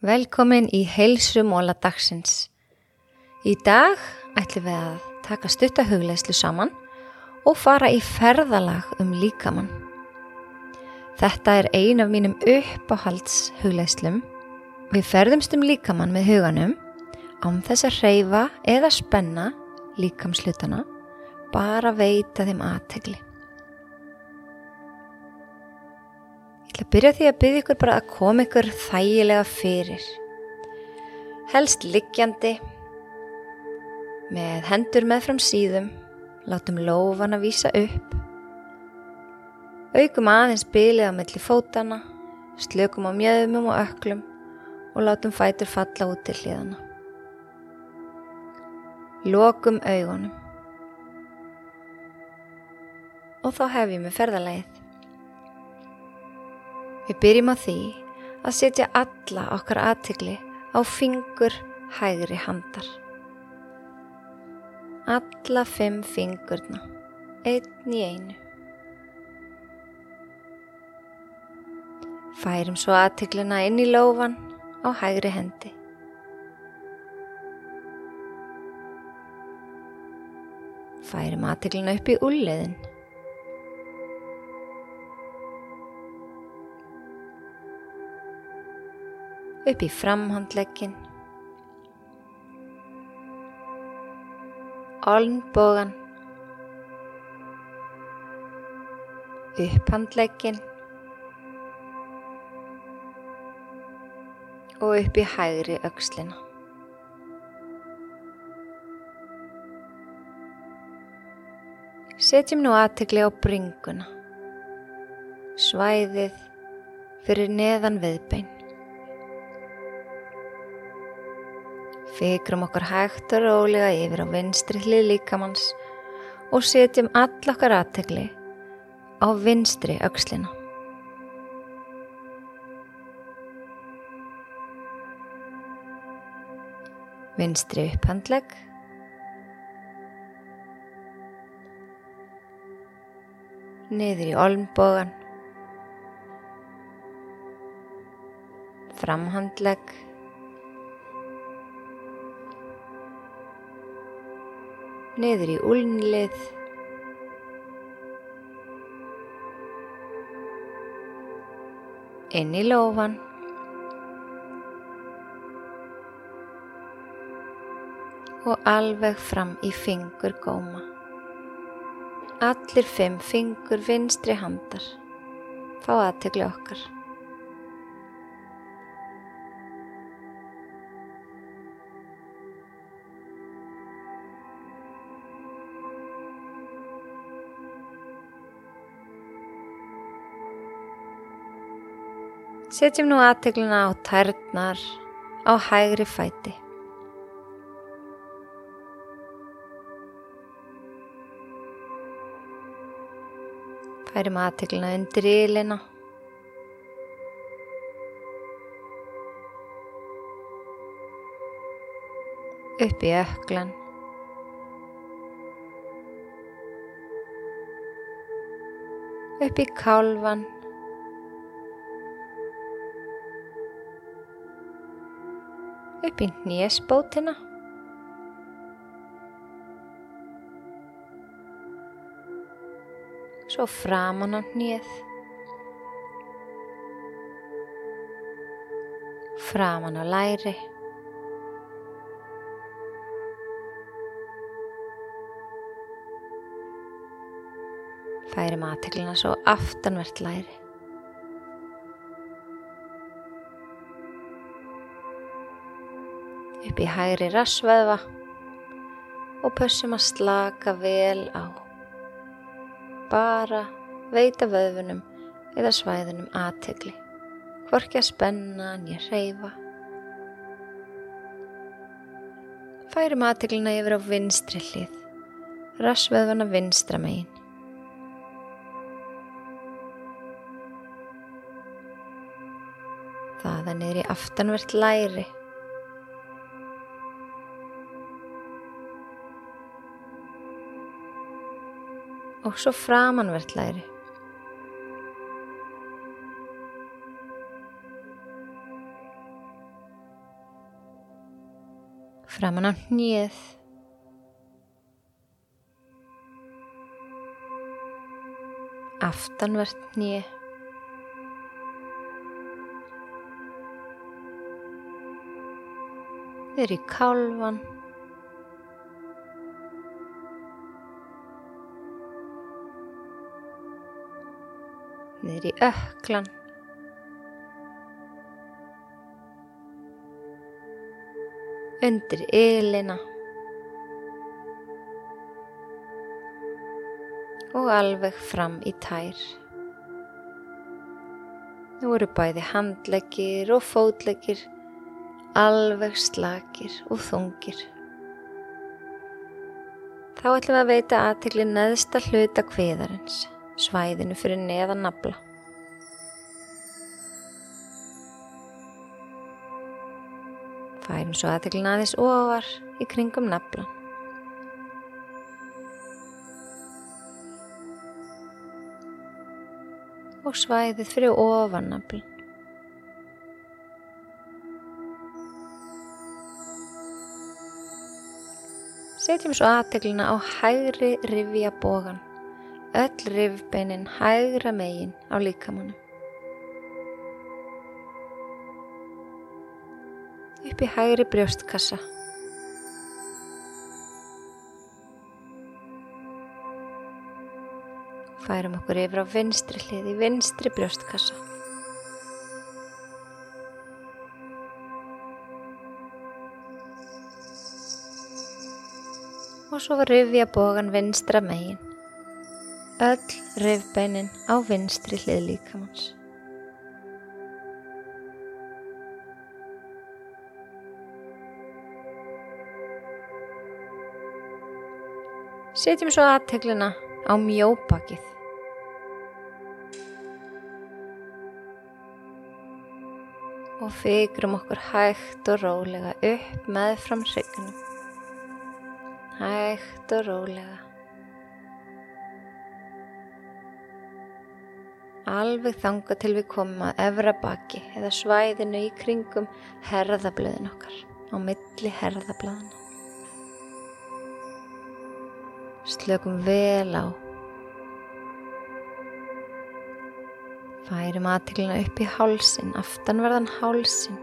Velkomin í heilsumóla dagsins. Í dag ætlum við að taka stuttahugleislu saman og fara í ferðalag um líkamann. Þetta er ein af mínum uppáhalds hugleislum. Við ferðumst um líkamann með huganum án þess að hreyfa eða spenna líkamslutana, bara veita þeim aðtegli. Ég ætla að byrja því að byrja ykkur bara að koma ykkur þægilega fyrir. Helst liggjandi, með hendur með fram síðum, látum lófan að vísa upp. Aukum aðeins bylið á milli fótana, slökum á mjöðumum og öklum og látum fætur falla út til hliðana. Lokum augunum. Og þá hefjum við ferðalægið. Við byrjum á því að setja alla okkar aðtikli á fingur hægri handar. Alla fimm fingurna, einn í einu. Færum svo aðtiklina inn í lófan á hægri hendi. Færum aðtiklina upp í úrleðin. Upp í framhandlegin, olnbogan, upphandlegin og upp í hægri aukslina. Setjum nú aðtegli á bringuna, svæðið fyrir neðan viðbein. Fikrum okkur hægt og rólega yfir á vinstri hlið líkamanns og setjum all okkar aðtegli á vinstri aukslina. Vinstri upphandlegg. Niður í olnbogan. Framhandlegg. Niður í úlnlið. Inn í lófan og alveg fram í fingur góma. Allir fimm fingur vinstri handar. Fá aðtegli okkar Setjum nú aðtegluna á tærnar á hægri fæti. Færum aðtegluna undir ílina. Upp í öklan. Upp í kálvan. Upp í nésbótina. Svo framan á nýð. Framan á læri. Færum aðteglina svo aftanvert læri. Upp í hægri rassveðva og pössum að slaka vel á. Bara veita vöðvunum eða svæðunum aðtegli, hvorki að spenna nýja reyfa. Færum aðteglina yfir á vinstri hlið, rassveðvana vinstra megin. Það er niður í aftanvert læri og svo framanvert læri. framan á hnið, aftanvert hnið, niður í kálvan, niður í öklan, undir ylina og alveg fram í tær. Nú eru bæði handleggir og fótleggir alveg slakir og þungir. Þá ætlum við að veita aðtegli neðsta hluta kviðarins, svæðinu fyrir neðan nafla. Færum svo aðteglin aðeins ofar í kringum naflan. Og svæðið fyrir ofan naflan. Setjum svo aðteglina á hægri rifja bógan, öll rifbeinin hægra megin á líkamannum. upp í hægri brjóstkassa. Færum okkur yfir á vinstri hlið í vinstri brjóstkassa. Og svo rifja bógan vinstra megin. Öll rifbeinin á vinstri hlið líkamanns. Setjum svo aðteglina á mjóbakið. Og fygrum okkur hægt og rólega upp með fram hrygnum. Hægt og rólega. Alveg þanga til við komum að efra baki eða svæðinu í kringum herðablöðin okkar á milli herðablaðina. Slökum vel á. Færum aðtiklina upp í hálsin, aftanverðan hálsin.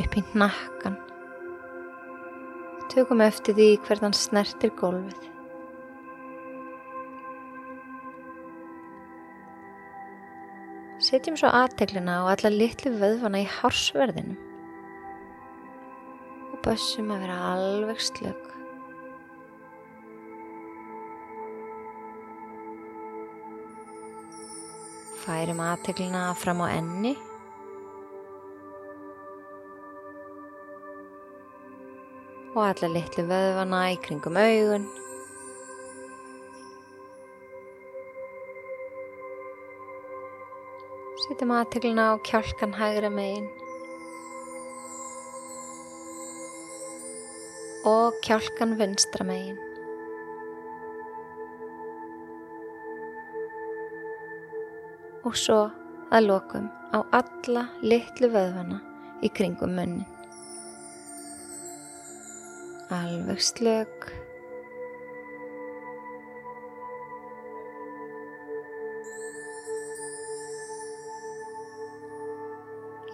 Upp í nakkan. Tökum eftir því hverðan snertir gólfið. Setjum svo aðteglina á alla litlu vöðvana í hársverðinu og bössum að vera alveg slögg. Færum aðteglina fram á enni og alla litlu vöðvana í kringum augun Setjum aðteglina á kjálkan hægra megin og kjálkan vinstra megin. Og svo að lokum á alla litlu vöðvana í kringum munnin. Alveg slög.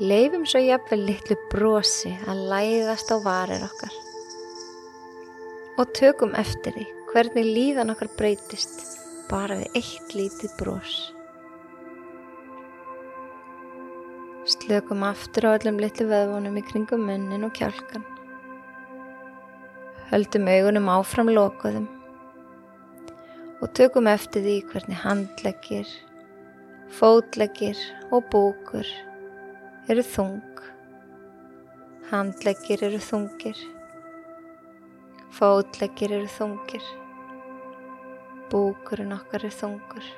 Leifum svo jafnvel litlu brosi að læðast á varir okkar og tökum eftir því hvernig líðan okkar breytist bara við eitt lítið bros. Slökum aftur á öllum litlu veðvonum í kringum munnin og kjálkan. Höldum augunum áfram lokuðum og tökum eftir því hvernig handleggir, fótleggir og búkur eru þung, handleggir eru þungir, fótleggir eru þungir, búkurinn okkar er þungur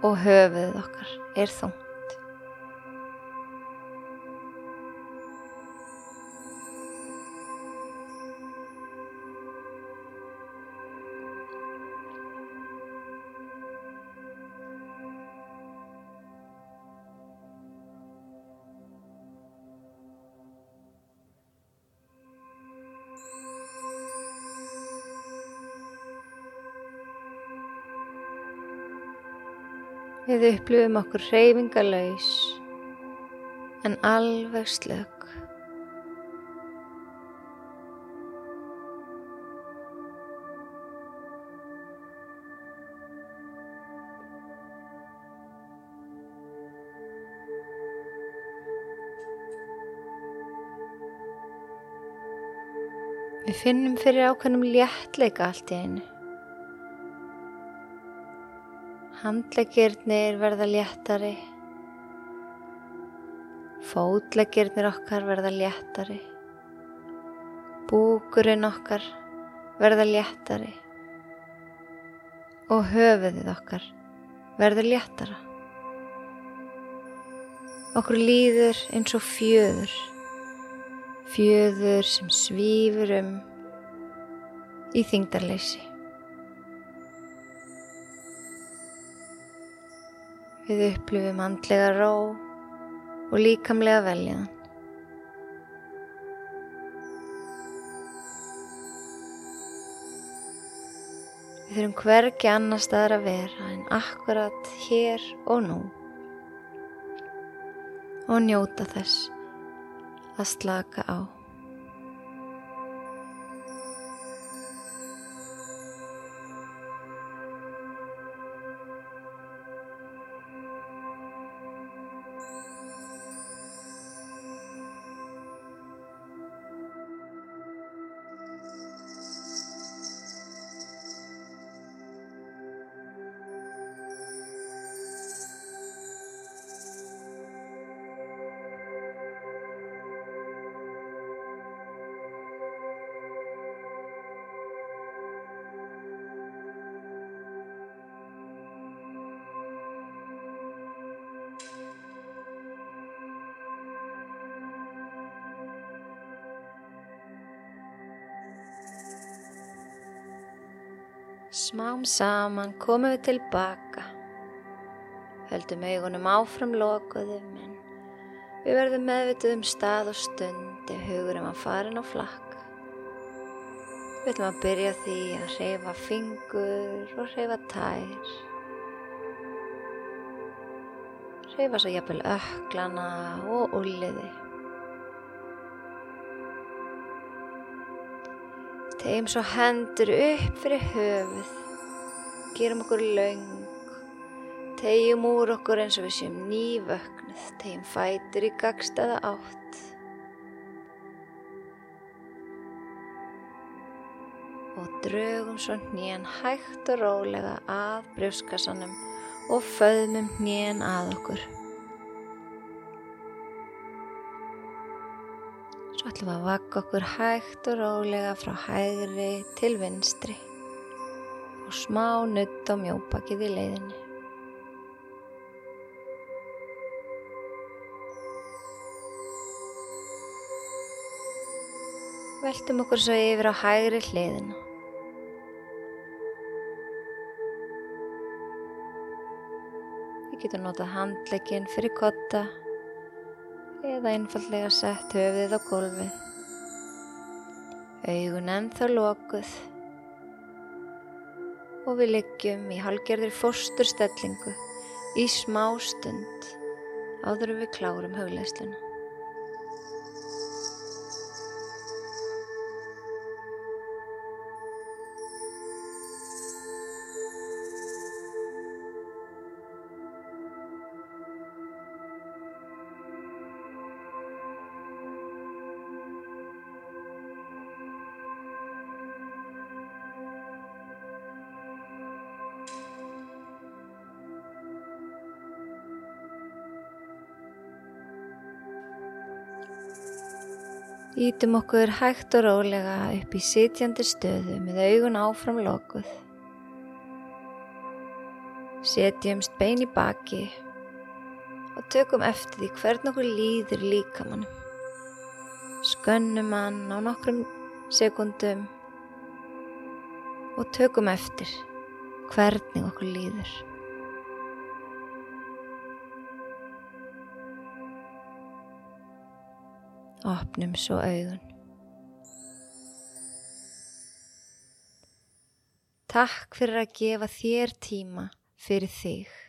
og höfuð okkar er þungt. Við upplifum okkur reyfingalauðs en alveg slög. Við finnum fyrir ákveðnum léttleika allt í einu. Handlegirnir verða léttari. Fótlegirnir okkar verða léttari. Búkurinn okkar verða léttari. Og höfuðið okkar verður léttara. Okkur líður eins og fjöður fjöður sem svífur um í þingdarleysi. Við upplifum andlega ró og líkamlega veljaðan. Við þurfum hvergi annar staðar að vera en akkurat hér og nú og njóta þess að slaka á. Smám saman komum við tilbaka. Höldum augunum áfram lokuðum en við verðum meðvituð um stað og stund ef hugurum að farin á flakk. Við ætlum að byrja því að reyfa fingur og reyfa tær. Reyfa svo jafnvel öklana og úliði. Tegjum svo hendur upp fyrir höfuð, gerum okkur laung, tegjum úr okkur eins og við séum nývöknuð, tegjum fætur í gagstaða átt. Og draugum svo hnén hægt og rólega að brjóskassanum og föðmum hnén að okkur. Ætlum að vakka okkur hægt og rólega frá hægri til vinstri og smá nutt á mjópakið í leiðinni. Veltum okkur svo yfir á hægri hliðina. Við getum notað handlegin fyrir kotta eða einfallega sett höfðið á gólfið. Augun ennþá lokuð og við liggjum í halgerðir fórsturstellingu í smá stund áður við klárum högleisluna. Ítum okkur hægt og rólega upp í sitjandi stöðu með augun áfram lokuð. Setjumst bein í baki og tökum eftir því hvern okkur líður líkamannum. Skönnum hann á nokkrum sekundum og tökum eftir hvernig okkur líður. Opnum svo augun. Takk fyrir að gefa þér tíma fyrir þig.